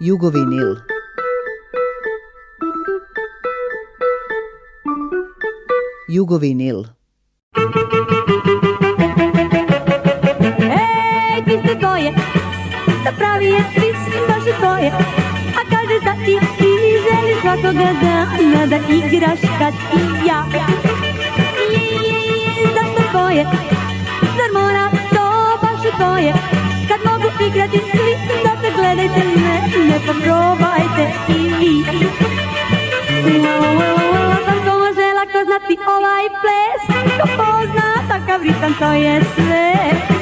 Jugovinil. Jugovinil. Ej, ti ste dvoje, da pravi je twist, baš A kaže da i ti želiš svakoga dana da igraš kad i ja. Zašto tvoje, zar mora to baš je Kad mogu igrati svi, gledajte me, ne pa probajte i vi. Sam to može lako znati ovaj ples, ko pozna takav ritam, to je sve.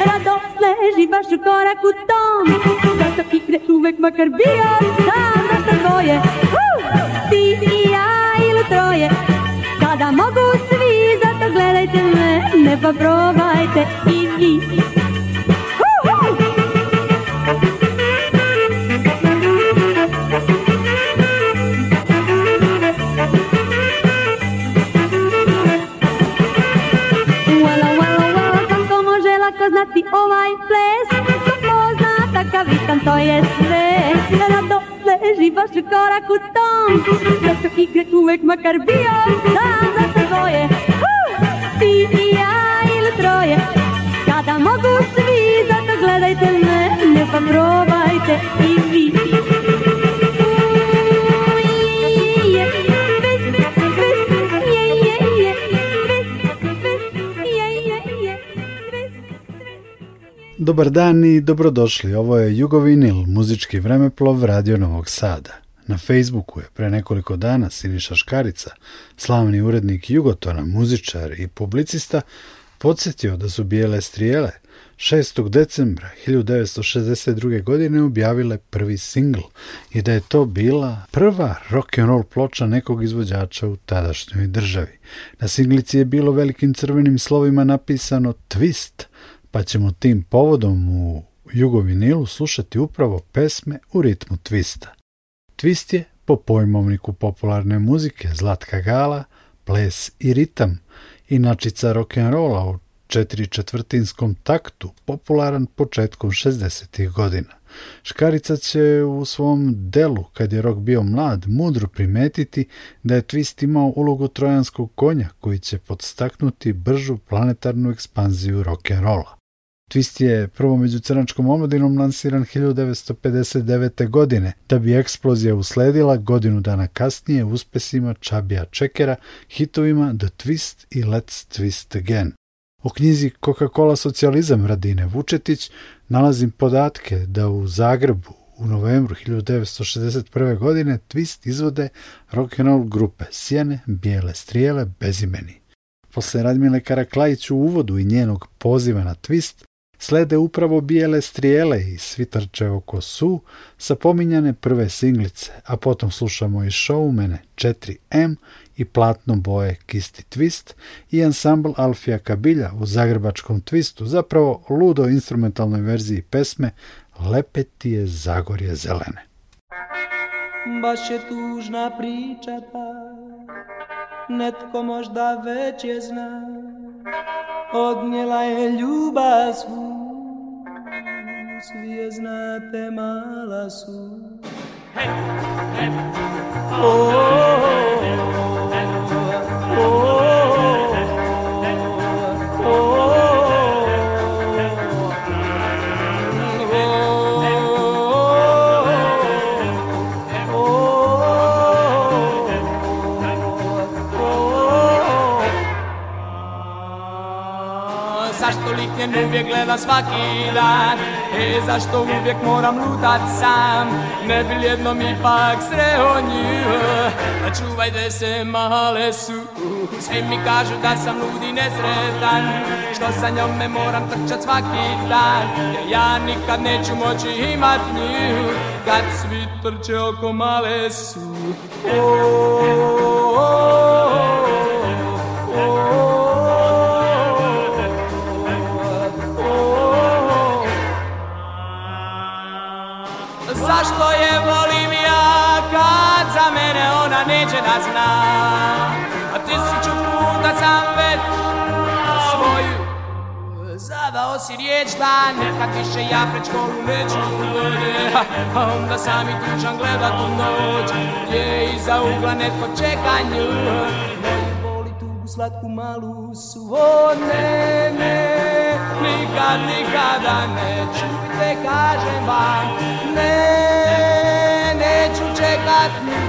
Rado leži baš u koraku tom, zato igre uvek makar bio sam, zašto dvoje, ti i ja ili troje, kada mogu svi, zato gledajte me, ne pa probajte i vi. ovaj oh ples Ko pozna takav to je sve Rado leži baš u koraku tom Zato igre uvek makar bio sam za se Ti i ja ili troje Kada mogu svi zato gledajte me Ne pa probajte i vi Dobar dan i dobrodošli. Ovo je Jugovinil, muzički vremeplov Radio Novog Sada. Na Facebooku je pre nekoliko dana Siniša Škarica, slavni urednik Jugotona, muzičar i publicista, podsjetio da su bijele strijele 6. decembra 1962. godine objavile prvi singl i da je to bila prva rock and roll ploča nekog izvođača u tadašnjoj državi. Na singlici je bilo velikim crvenim slovima napisano Twist – pa ćemo tim povodom u Jugovinilu slušati upravo pesme u ritmu twista. Twist je po pojmovniku popularne muzike Zlatka Gala, ples i ritam, inačica rock'n'rolla u četiričetvrtinskom taktu, popularan početkom 60. godina. Škarica će u svom delu, kad je rok bio mlad, mudro primetiti da je Twist imao ulogu trojanskog konja koji će podstaknuti bržu planetarnu ekspanziju rock'n'rolla. Twist je prvo među crnačkom omladinom lansiran 1959. godine, da bi eksplozija usledila godinu dana kasnije uspesima Čabija Čekera, hitovima The Twist i Let's Twist Again. U knjizi Coca-Cola socijalizam Radine Vučetić nalazim podatke da u Zagrebu u novembru 1961. godine Twist izvode rock'n'roll grupe Sjene, Bijele strijele, Bezimeni. Posle Radmile Karaklajić u uvodu i njenog poziva na Twist, Slede upravo bijele strijele i svitrče oko su sa pominjane prve singlice, a potom slušamo i showmene 4M i platno boje Kisti Twist i ansambl Alfija Kabilja u zagrebačkom twistu, zapravo ludo instrumentalnoj verziji pesme Lepeti je Zagorje zelene. Baš je tužna priča ta, netko možda već je zna, odněla je ljuba svu, svi je znate mala su. Hep, oh, oh, oh, oh, oh, oh, oh. je uvijek gleda svaki dan E zašto uvijek moram lutat sam Ne bi jednom ipak sreo nju A pa čuvajte se male su Svi mi kažu da sam i nesretan Što sa njom me moram trčat svaki dan Jer ja nikad neću moći imat nju Kad svi trče oko male su da zna A tisuću puta sam već svoju Zadao si riječ da nekad više ja pred školu neću A onda sam i tučan gledat u noć Gdje iza ugla netko čeka nju Moju boli tu slatku malu su O ne, ne, nikad, nikada neću Te kažem vam, ne, neću čekat nju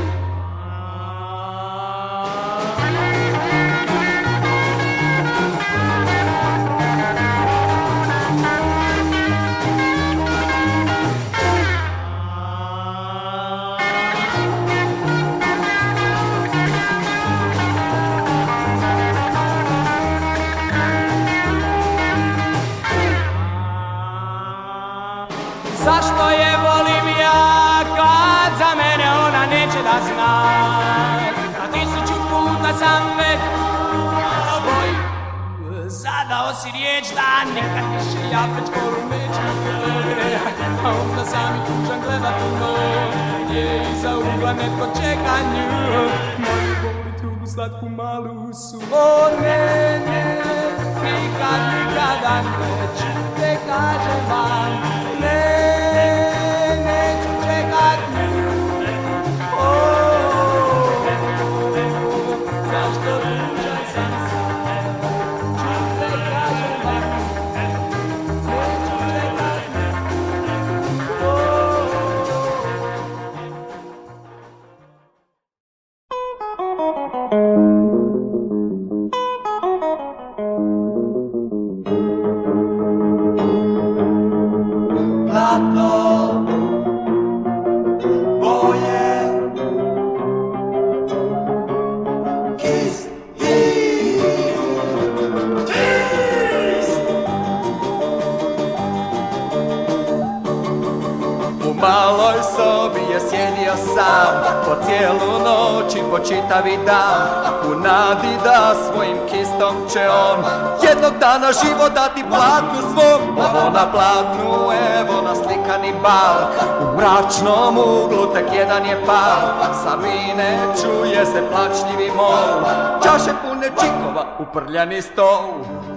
kapeć korumić A onda sam i tužan gleda u noć Je iza ugla netko čeka nju Moju boli tugu slatku malu su O ne, ne, nikad, nikada neću Te kažem vam, ne vrati svom Ovo na platnu, evo na slikani bal U mračnom uglu tek jedan je pal ne čuje se plačljivi mol Čaše pune čikova, uprljani stol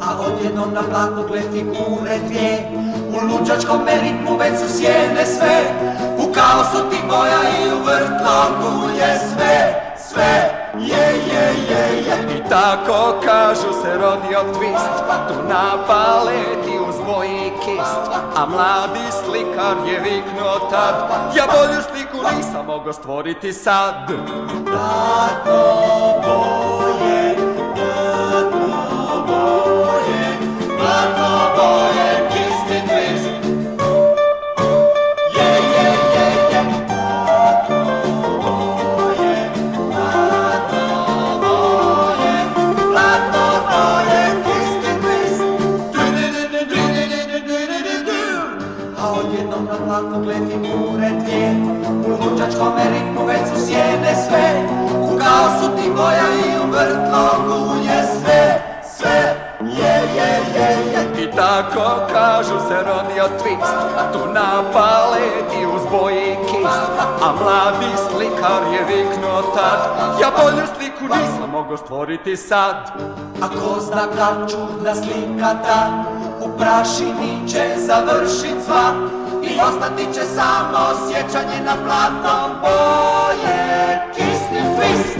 A odjednom na platnu gledi kure dvije U luđačkom ritmu već su sjene sve U kaosu ti boja i u vrtlogu je sve Sve je, je, je, je tako kažu se rodio twist Tu na paleti uz kist A mladi slikar je viknuo tad Ja bolju sliku nisam mogao stvoriti sad Tako boje, tako boje, tako boje Ako kažu se rodio twist, a tu na paleti uz boji kist. A mladi slikar je viknuo tad, ja bolju sliku nisam mogao stvoriti sad. A ko zna kad čudna slika ta, u prašini će završit sva. I ostati će samo sjećanje na platnom boje, kisni twist.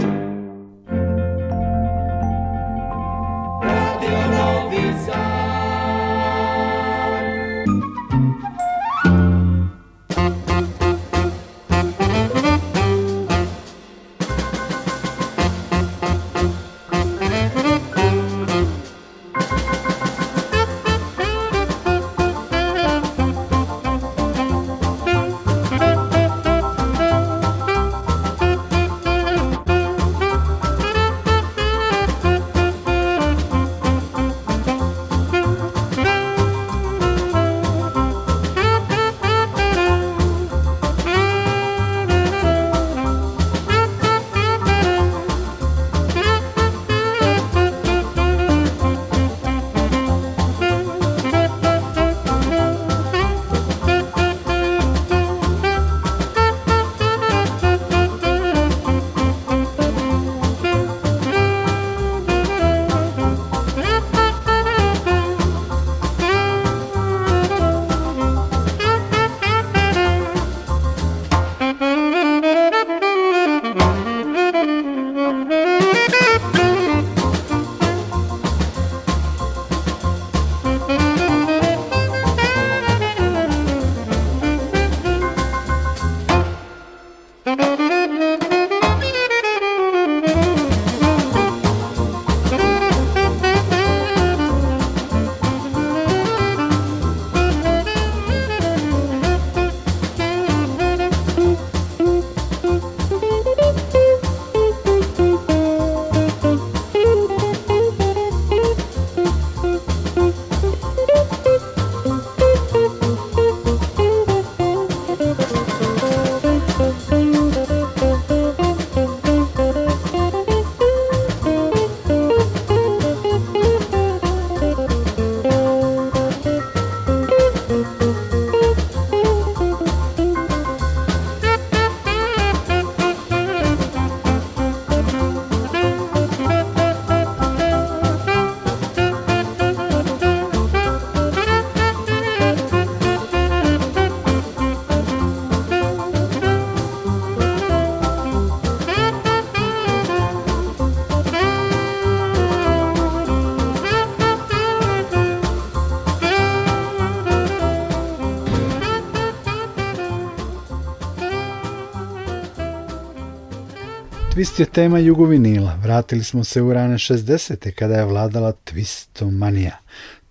Twist je tema jugovinila. Vratili smo se u rane 60. kada je vladala twistomanija.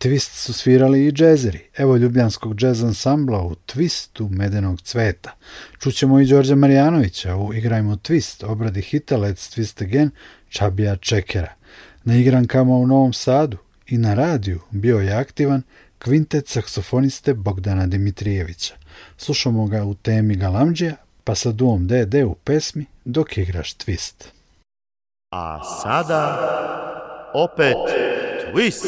Twist su svirali i džezeri. Evo ljubljanskog džez ansambla u Twistu medenog cveta. Čućemo i Đorđa Marijanovića u Igrajmo Twist, obradi hita Let's Twist Again, Čabija Čekera. Na igrankama u Novom Sadu i na radiju bio je aktivan kvintet saksofoniste Bogdana Dimitrijevića. Slušamo ga u temi Galamđija, pa sa Duom DD u pesmi dok igraš twist. A sada opet twist.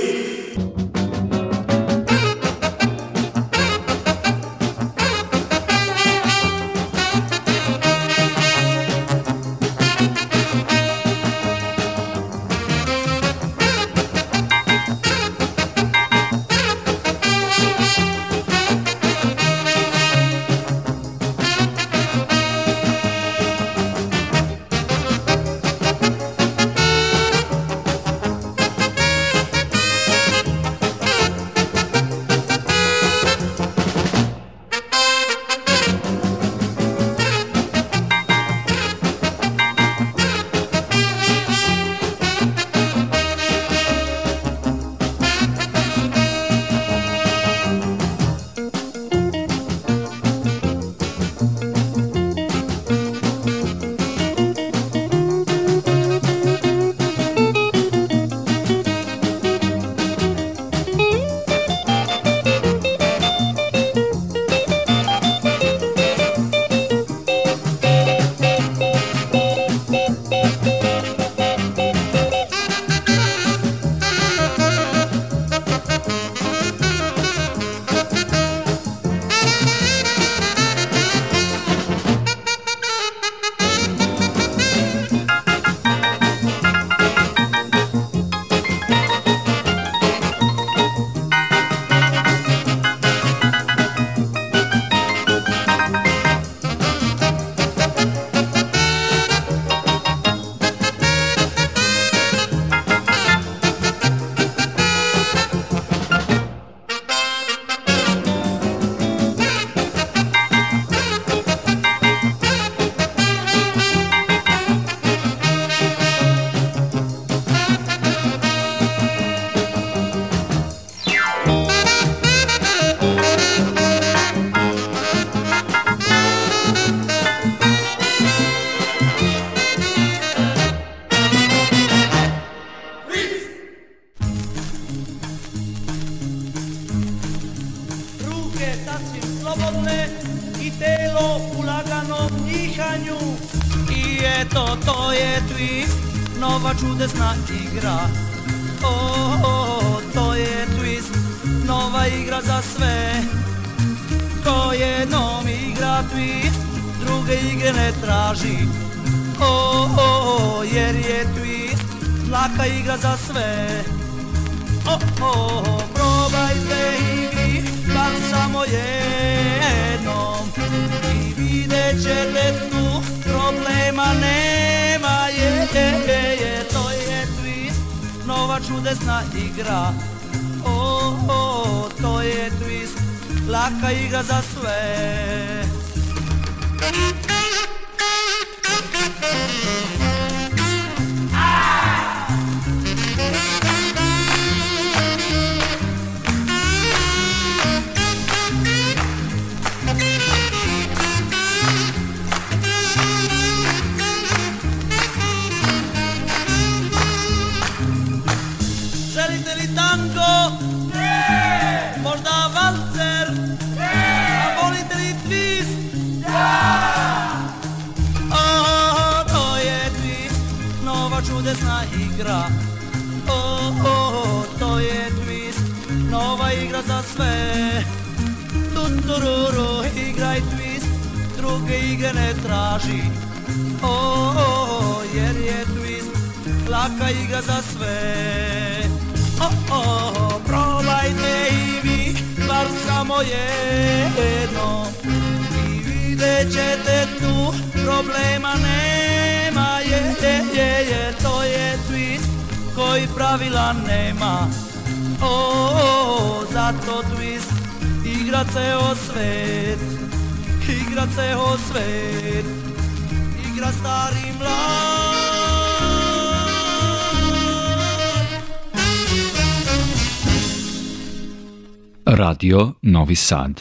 be sad.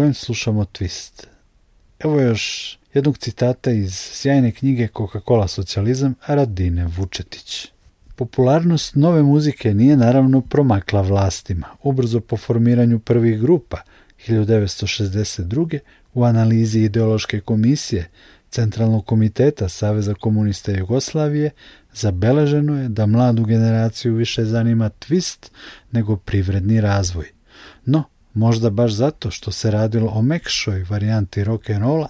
kojem slušamo twist. Evo još jednog citata iz sjajne knjige Coca-Cola socijalizam Radine Vučetić. Popularnost nove muzike nije naravno promakla vlastima. Ubrzo po formiranju prvih grupa 1962. u analizi ideološke komisije Centralnog komiteta Saveza komunista Jugoslavije zabeleženo je da mladu generaciju više zanima twist nego privredni razvoj. No, Možda baš zato što se radilo o mekšoj varijanti rock'n'rolla,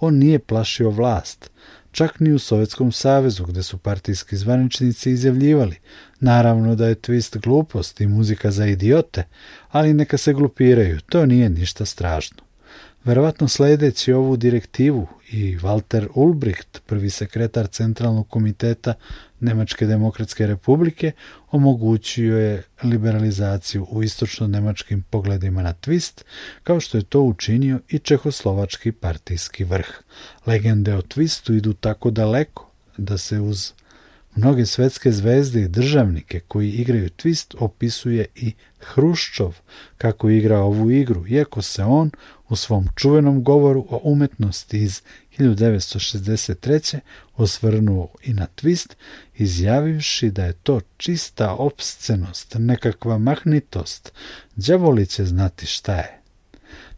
on nije plašio vlast, čak ni u Sovjetskom savezu gdje su partijski zvaničnici izjavljivali. Naravno da je twist glupost i muzika za idiote, ali neka se glupiraju, to nije ništa strašno. Verovatno sledeći ovu direktivu i Walter Ulbricht, prvi sekretar Centralnog komiteta Nemačke demokratske republike omogućio je liberalizaciju u istočno-nemačkim pogledima na twist, kao što je to učinio i čehoslovački partijski vrh. Legende o twistu idu tako daleko da se uz Mnoge svetske zvezde i državnike koji igraju twist opisuje i Hruščov kako igra ovu igru, iako se on u svom čuvenom govoru o umetnosti iz 1963. osvrnuo i na twist, izjavivši da je to čista opscenost, nekakva mahnitost, đavoli će znati šta je.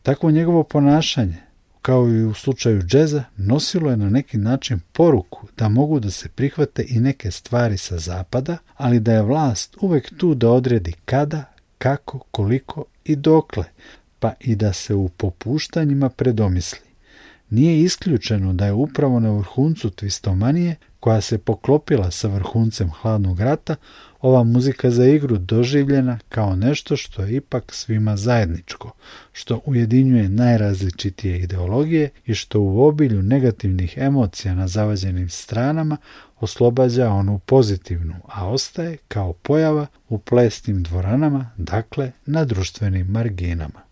Takvo njegovo ponašanje, kao i u slučaju džeza, nosilo je na neki način poruku da mogu da se prihvate i neke stvari sa zapada, ali da je vlast uvek tu da odredi kada, kako, koliko i dokle, pa i da se u popuštanjima predomisli. Nije isključeno da je upravo na vrhuncu twistomanije, koja se poklopila sa vrhuncem hladnog rata, ova muzika za igru doživljena kao nešto što je ipak svima zajedničko, što ujedinjuje najrazličitije ideologije i što u obilju negativnih emocija na zavađenim stranama oslobađa onu pozitivnu, a ostaje kao pojava u plesnim dvoranama, dakle na društvenim marginama.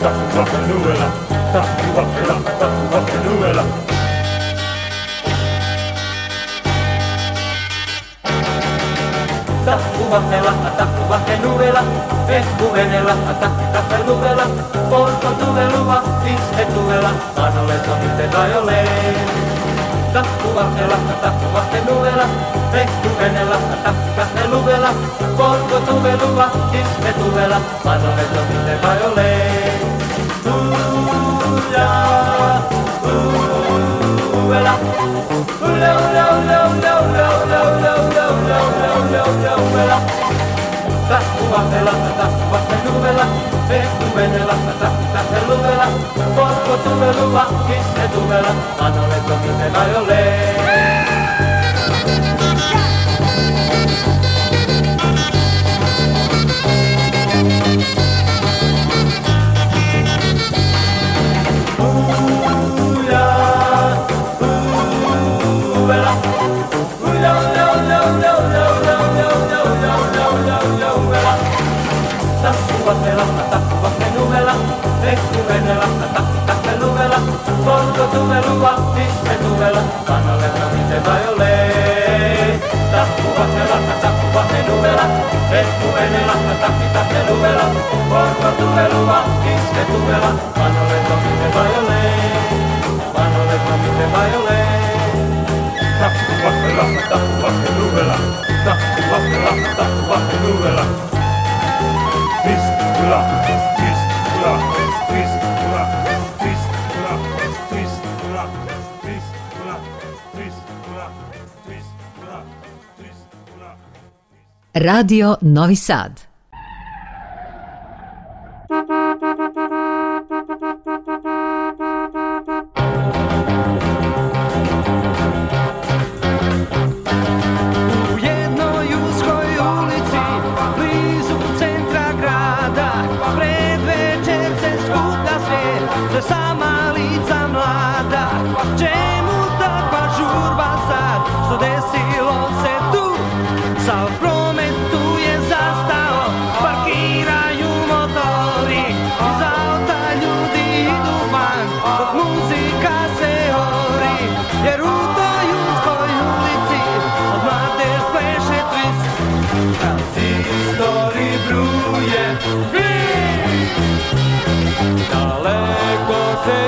Rock'n'Rolla, rock'n'Rolla, rock'n'Rolla. Takkuvahdella, takkuvahdenuela, vehkuvenellä, takkuvahdenuela, polttotuvelua, isketuvela, anolle sohitten rajoleen takkuvahdella, takkuvahdenuela, vehkuvenellä, takkuvahdeluvela, Porco tu me lupa, chi se tu me la, ma non è così se vai olè. me tuella, kannalletta miten vai ole. Tappuvat ne lahkat, tappuvat ne nuvela, retkuen ne lahkat, takkitat ne nuvela. Korko tuvelua, kiske tuella, kannalletta miten vai ole. Kannalletta miten vai ole. Tappuvat ne lahkat, tappuvat ne nuvela, tappuvat ne lahkat, tappuvat ne nuvela. Kiske tuella, kiske tuella, kiske Radio Novi Sad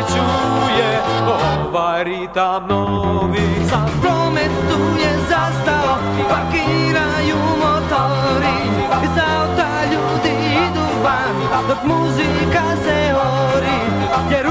čuje ova ritam novi promet tu je zastao i motori Iz auta ljudi idu dok muzika se ori Jer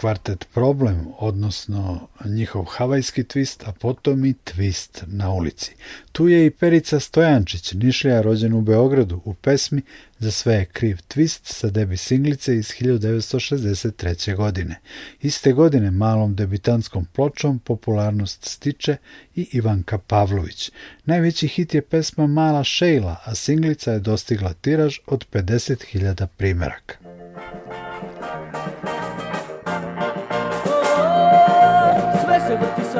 kvartet problem, odnosno njihov havajski twist, a potom i twist na ulici. Tu je i Perica Stojančić, Nišlija rođen u Beogradu, u pesmi Za sve je kriv twist sa debi singlice iz 1963. godine. Iste godine malom debitanskom pločom popularnost stiče i Ivanka Pavlović. Najveći hit je pesma Mala Šejla, a singlica je dostigla tiraž od 50.000 primjeraka.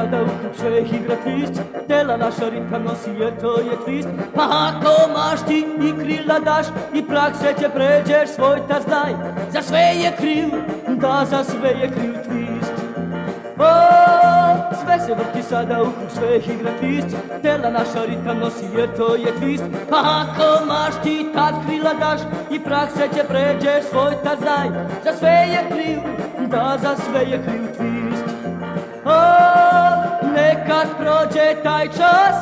sada u čeh igra twist Tela naša ritam nosi jer to je twist Pa ako maš ti i krila daš I se će pređeš svoj ta znaj Za sve je kriv, da za sve je kriv twist O, sve se vrti sada u sveh igra twist Tela naša ritam nosi jer to je twist Pa ako maš ti tad krila daš I se će pređeš svoj ta znaj Za sve je kriv, da za sve je kriv twist o, nekad prođe taj čas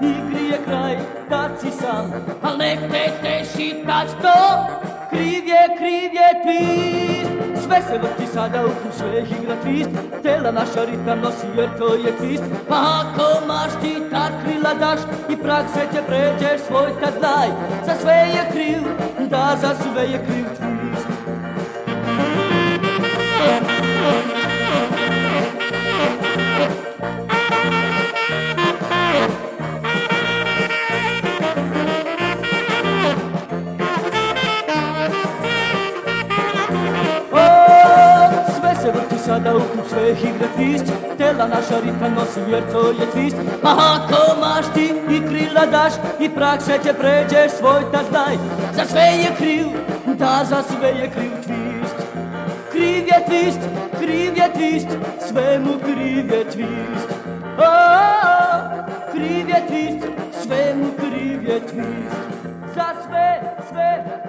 i krije kraj kad si sam Al nek te teši to kriv je, kriv je twist Sve se vrti sada u tu sve igra twist Tela naša ritam nosi jer to je twist Pa ako maš ti ta krila daš i prak sve te pređeš svoj tad daj, Za sve je kriv, da za sve je kriv ih Tela naša rita nosi jer to je twist pa ako maš ti i krila daš I prakse će pređeš svoj da znaj Za sve je kriv, da za sve je kriv twist Kriv je twist, kriv je twist Svemu kriv je twist Kriv je twist, svemu kriv je twist Za sve, sve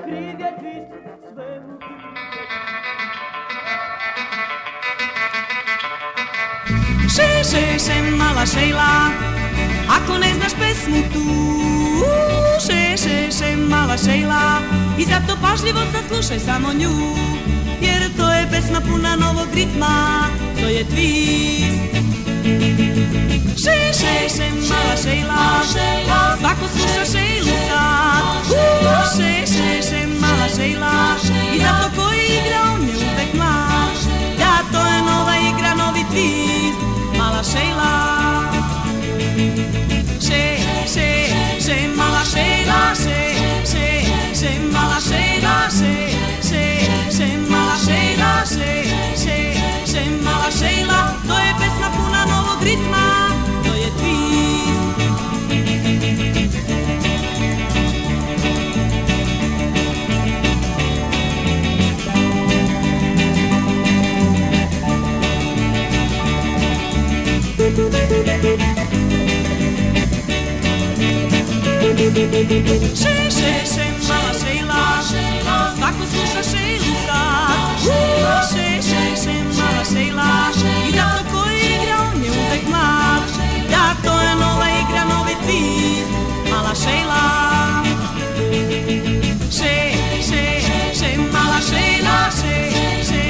šeše mala šejla, ako ne znaš pesmu tu. Šeše še, mala šejla i zato pažljivo saslušaj samo nju. Jer to je pesma puna novog ritma, to je twist. Šeše še, mala šejla, svako sluša šejlu sad. Šeše še, mala šejla i zato koji igra on je uvek mlad. Da, to je nova igra, novi twist. sei lá. Sei, sei, sei mala, sei lá, sei, sei, sei mala, sei lá, sei, sei, sei mala, sei lá, puna novog ritma. Še, še, še, mala Šejla, svako sluša Šejlu sad. Še, še, še, mala Šejla, i zato ko je igrao on je uvek mlad. Da, to je nova igra, novi twist, mala Šejla. Še, še, še, mala Šejla, še, še,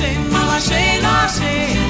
še, mala Šejla, še, še, še, mala Šejla, še.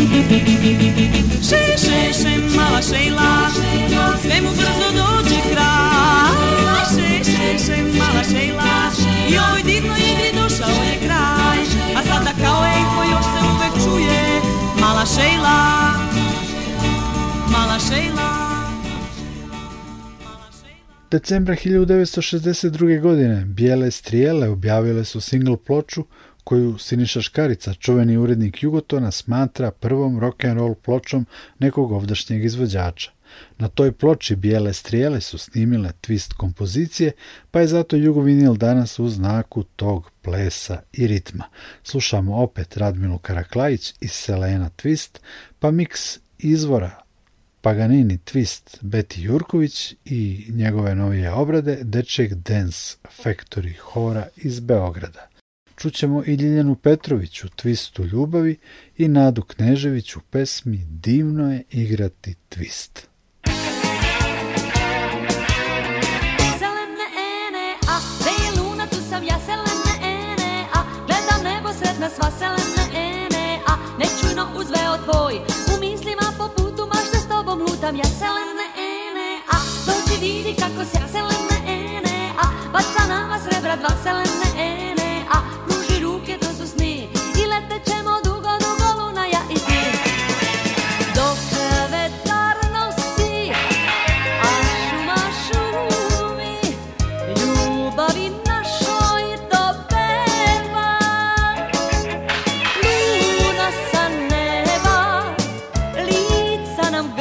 Decembra 1962. godine Bijele strijele objavile su single ploču koju Siniša Škarica, čuveni urednik Jugotona, smatra prvom rock'n'roll pločom nekog ovdašnjeg izvođača. Na toj ploči Bijele strijele su snimile twist kompozicije, pa je zato Jugovinil danas u znaku tog plesa i ritma. Slušamo opet Radmilu Karaklajić i Selena Twist, pa miks izvora Paganini Twist Beti Jurković i njegove novije obrade Dečeg Dance Factory Hora iz Beograda. Čućemo i Ljiljanu Petrović u Twistu ljubavi i Nadu Knežević u pesmi Divno je igrati twist. puštam ja ene A dođi vidi kako se ene A baca nama srebra dva selene ene A pruži ruke to su sni I letećemo ćemo dugo dugo luna ja i ti Dok vetar nosi A šuma šumi Ljubavi našoj to peva Luna sa Lica nam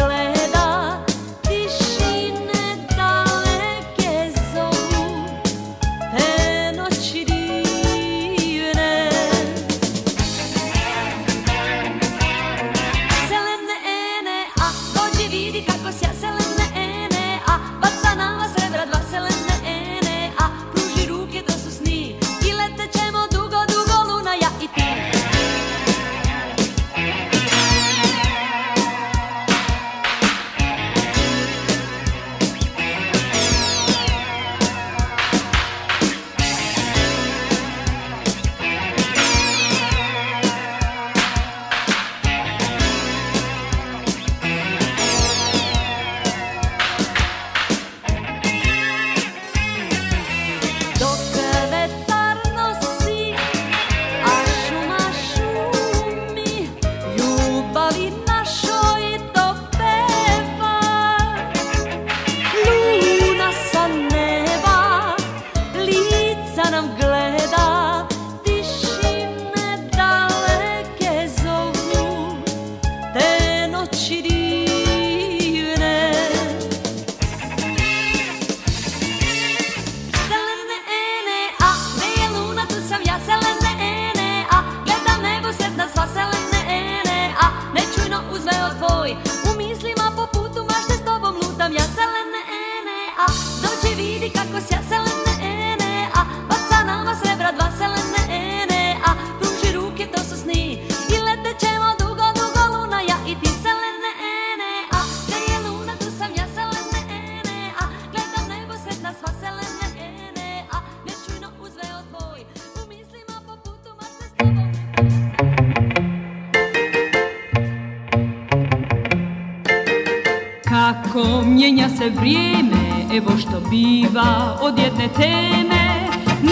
se vrijeme, evo što biva od jedne teme.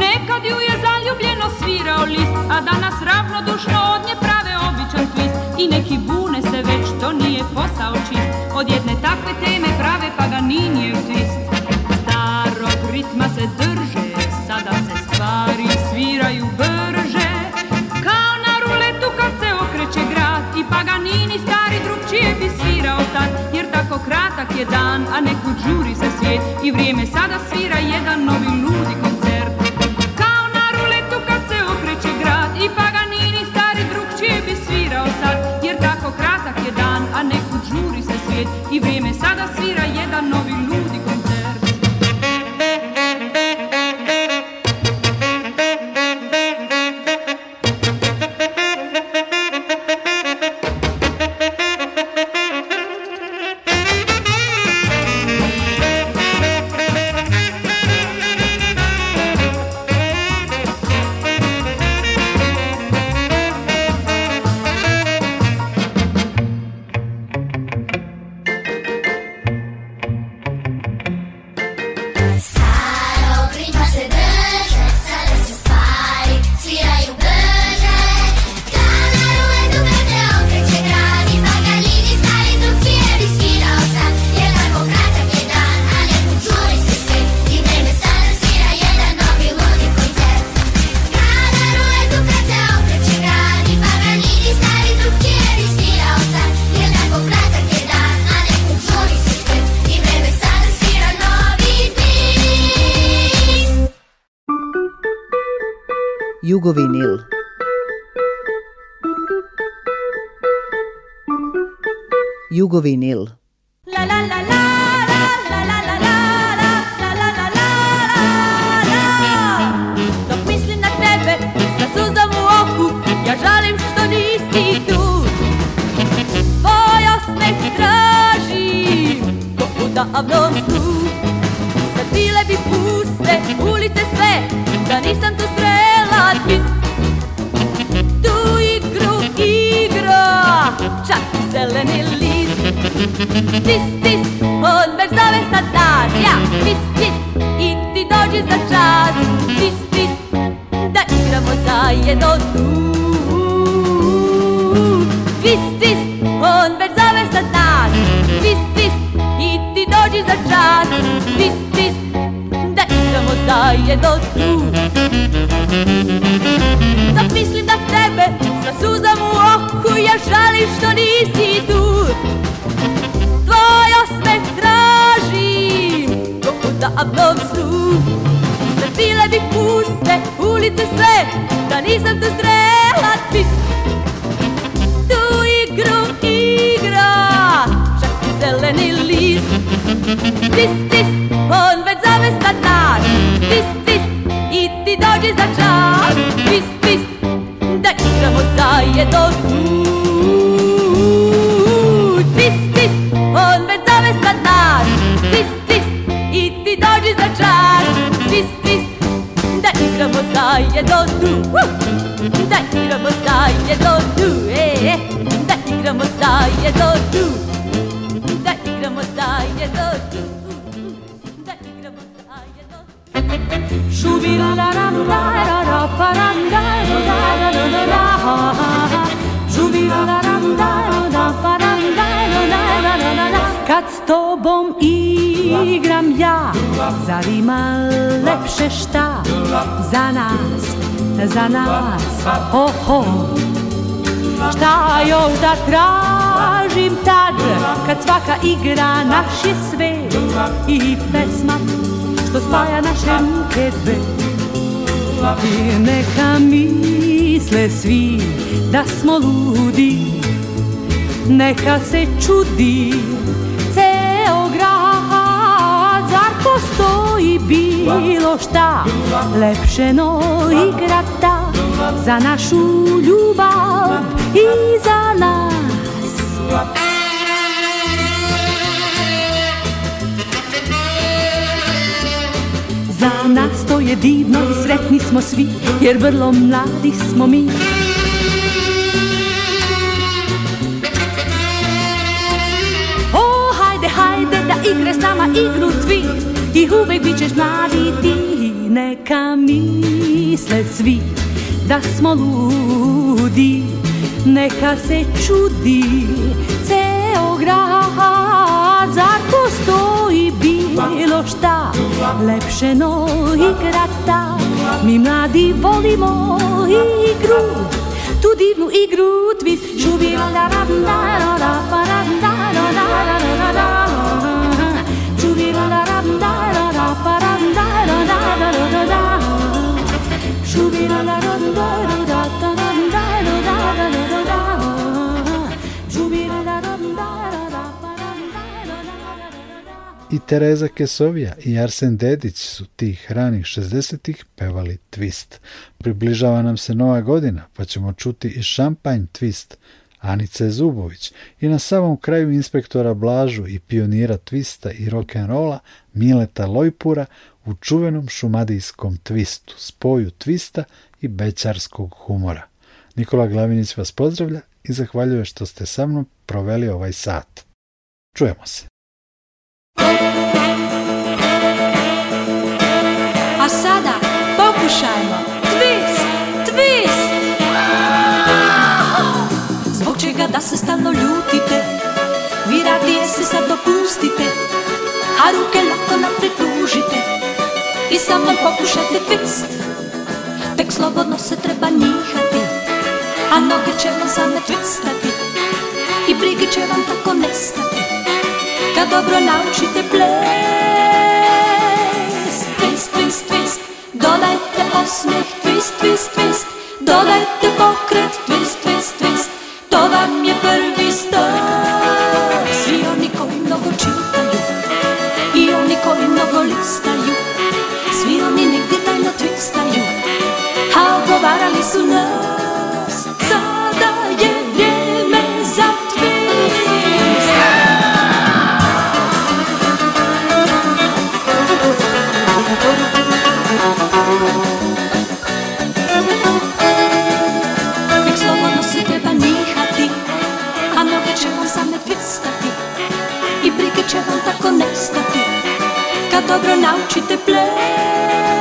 Nekad ju je zaljubljeno svirao list, a danas ravnodušno od nje prave običan twist. I neki bune se već, to nije posao čist, od jedne kratak je dan, a neku žuri se svijet i vrijeme sada svira jedan novi ludi koncert. Kao na ruletu kad se okreće grad i Paganini stari Čije bi svirao sad, jer tako kratak je dan, a neku žuri se svijet i vrijeme sada svira jedan jugovinil. Jugovinil. La la la la la la la la Ja žalim što nisi tu Tvoj osmeh tražim Ko u tu snu Sad bile bi puste ulice sve Da nisam tu sreća tu igru igro, čak i zeleni list Tis, tis, on me zove sad nas Ja, tis, tis, i ti dođi za čas Tis, tis, da igramo zajedno tu Tis, tis, on me zove sad nas Tis, tis, i ti dođi za čas Tis, tis, da igramo zajedno tu da Zamislim da tebe sa suzom u oku ja žalim što nisi tu Tvoj osmeh tražim poput davnom su Sve bi puste, ulice sve, da nisam tu srela tvistu Tu igru igra, čak i zeleni list Tis, tis, on već zave sad nas Tis, i ti dođi za čas Pist, pist, da igramo zajedno Pist, pist, on me zove sad nas Pist, pist, i ti dođi za čas Pist, pist, da igramo zajedno tu Da igramo zajedno tu e, e, Da igramo zajedno tu Da igramo zajedno tu kad s tobom igram ja, zar ima lepše šta za nas, za nas, oho. Šta još da tražim tad, kad svaka igra naš je sve i pesma što spaja naše dve I neka misle svi da smo ludi Neka se čudi ceo grad Zar postoji bilo šta Lepše no igrata Za našu ljubav i za nas To je divno i sretni smo svi jer vrlo mladi smo mi O hajde hajde da igre s nama igru twist ti uvek bit ćeš mladi ti neka misle svi da smo ludi neka se čudi ceo grad zar postoji bi bilo šta Lepše no igrat Mi mladi volimo igru Tu divnu igru Twist Šubila la la rada, pa, Tereza Kesovija i Arsen Dedić su tih ranih 60-ih pevali twist. Približava nam se nova godina, pa ćemo čuti i šampanj twist Anice Zubović i na samom kraju inspektora Blažu i pionira twista i rock'n'rolla Mileta Lojpura u čuvenom šumadijskom twistu, spoju twista i bečarskog humora. Nikola Glavinić vas pozdravlja i zahvaljuje što ste sa mnom proveli ovaj sat. Čujemo se. A sada pokušajmo twist, twist. Zbog čega da se stalno ljutite? Vi radije se sad dopustite, a ruke lako nam i samo pokušajte twist. Tek slobodno se treba njihati, a noge će vam same twistati i brige će vam tako nestati. ga dobro naučite ples. Twist, twist, twist, dodajte osmeh, twist, twist, twist, dodajte pokret, twist, twist, twist, to vam je prvi stop. Svi oni koji mnogo čitaju i oni koji mnogo listaju, svi oni negdje tajno twistaju, a odgovarali su nas. dobro naučite ples.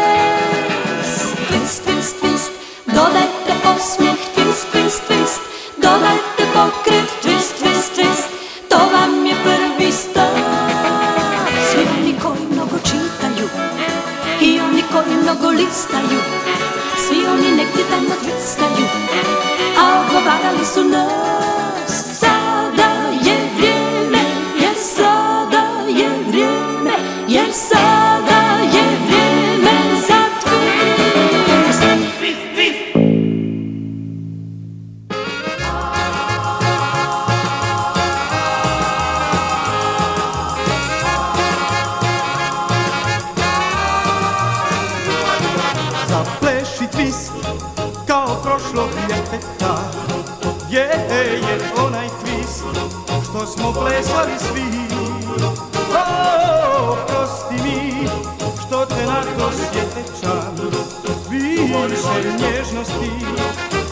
vječnosti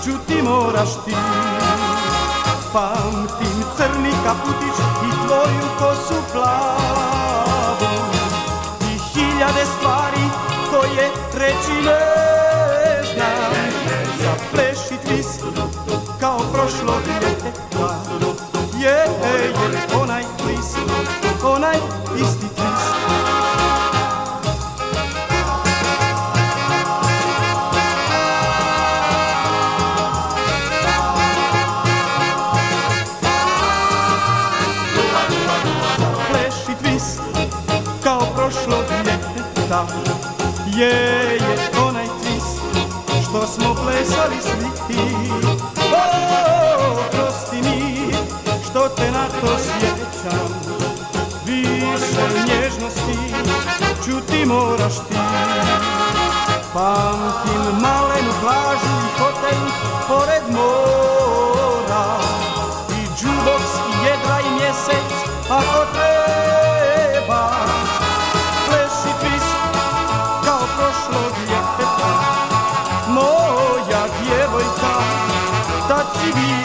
Čuti moraš ti Pamtim crni kaputić i tvoju kosu osjećam Više nježnosti čuti moraš ti Pamtim malenu plažu i hotel pored mora I džuboks i jedra i mjesec ako treba Pleši pis kao prošlo djeteta Moja djevojka tad si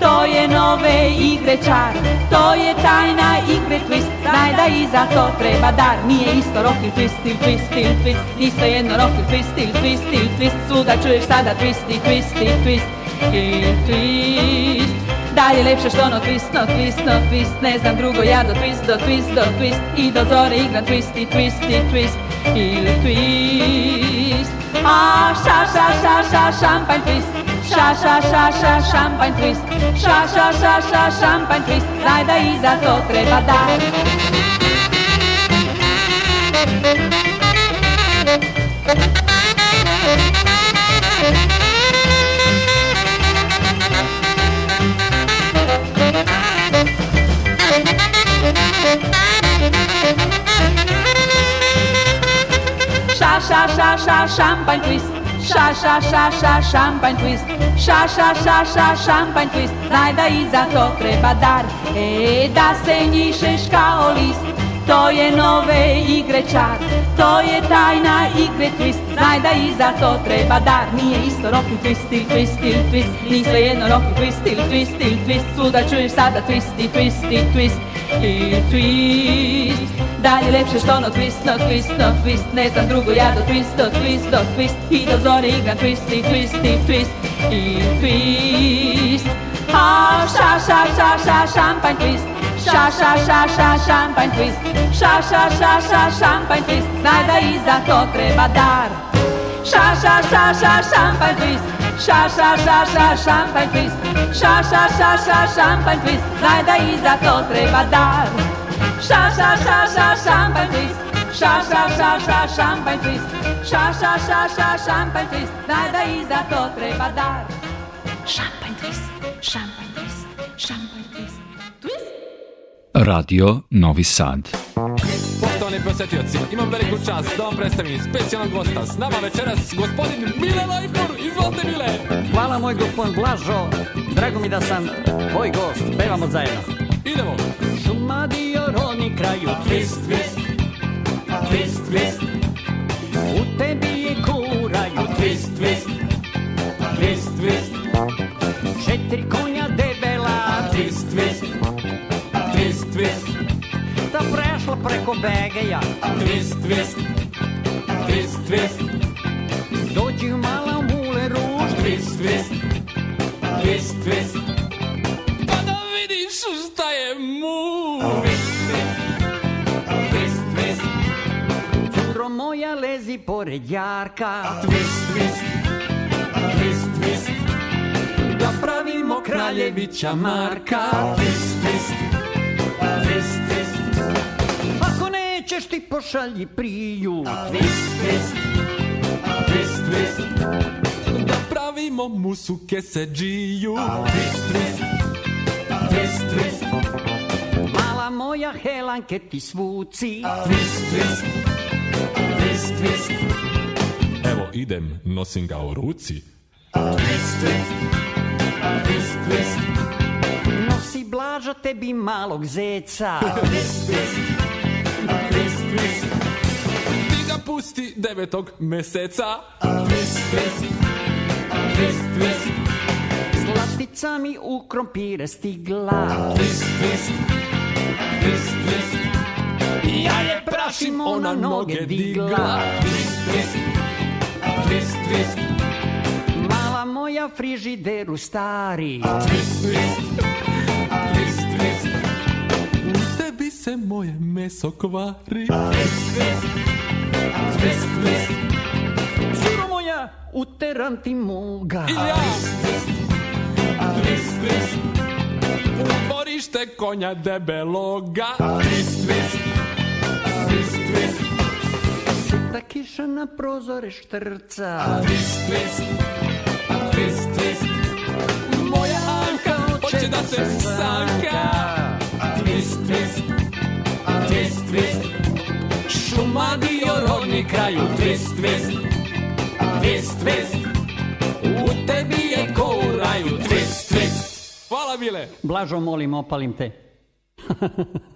To je nove igre čar, to je tajna igre twist Znaj da i za to treba dar, nije isto rock il twist il twist il twist Isto jedno rock il twist il twist il twist Svuda čuješ sada twist i twist i twist il twist Dalje lepše što ono twist, no twist, no twist Ne znam drugo ja do twist, do twist, do twist I do zore igram twist i twist i twist ili twist A ša ša ša ša šampanj twist Sha sha sha sha champagne twist Sha sha sha sha champagne twist Dai i za to treba da. Sha sha sha sha champagne twist Ša, ša, ša, ša, šampanj twist Ša, ša, ša, ša, šampanj twist najda i za to treba dar E, da se njišeš kao list To je nove igre čar To je tajna igre twist Znaj da i za to treba dar Nije isto roku twist il twist il twist Nije sve jedno and twist il twist il twist Svuda čuješ sada twist i twist twist il twist Dalje lepše što no twist, no twist, no twist Ne znam drugo ja do twist, no twist, no twist I do zore igram twist i twist i twist I twist A ša ša ša ša šampanj twist Ša ša ša ša šampanj twist Ša ša ša ša šampanj twist Znaj da i za to treba dar Ša ša ša ša šampanj twist Ša ša ša ša šampanj twist Ša ša ša ša šampanj twist Znaj da i za to treba dar Ša, ša, ša, ša, champagne twist. Ša, ša, ša, sha champagne twist. Ša, ša, sha sha champagne twist. da i za to treba dar. Champagne twist, Champagne twist, Champagne twist. Twist? Radio Novi Sad. Poštovani posjetioci, imam veliku čast da vam predstavim specijalnog gosta. S nama večeras gospodin Mile Lajpur, Izvolite Mile! Hvala moj gospodin Blažo. Drago mi da sam tvoj gost. Pevamo zajedno. Idemo! Šuma dio roni kraju Twist, twist, twist, twist U tebi je kuraju Twist, twist, twist, twist Četiri konja debela Twist, twist, twist, twist Da prešla preko begeja Twist, twist, twist, twist Dođi mala mule uleru Twist, twist, twist, twist sustaje mu. Curo moja lezi pored Jarka. A twist, twist, twist, twist. Da pravimo kraljevića Marka. A twist, twist, twist, twist. Ako nećeš ti pošalji priju. A twist, twist, twist, twist. Da pravimo musu keseđiju. A twist, twist twist, twist. Mala moja helanke ti svuci. Twist, twist, twist, twist. Evo idem, nosim ga u ruci. Twist, twist, twist, twist. Nosi blaža tebi malog zeca. Twist, twist, twist, twist. Ti ga pusti devetog meseca. Twist, twist, twist, twist mi u krompire stigla Twist, twist Twist, Ja je prašim, ona noge digla Twist, twist Twist, twist Mala moja frižideru stari Twist, twist Twist, twist U tebi se moje meso kvari moja, uteram moga Twist, twist U dvorište konja debeloga Twist, twist Twist, twist tris, kiša na prozore štrca Twist, twist Twist, twist Moja Anka hoće da se sanka Twist, twist Twist, twist Šuma dio rodni kraju Twist, twist Twist, twist U tebi Hvala Blažo molim, opalim te.